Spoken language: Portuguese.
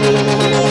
Música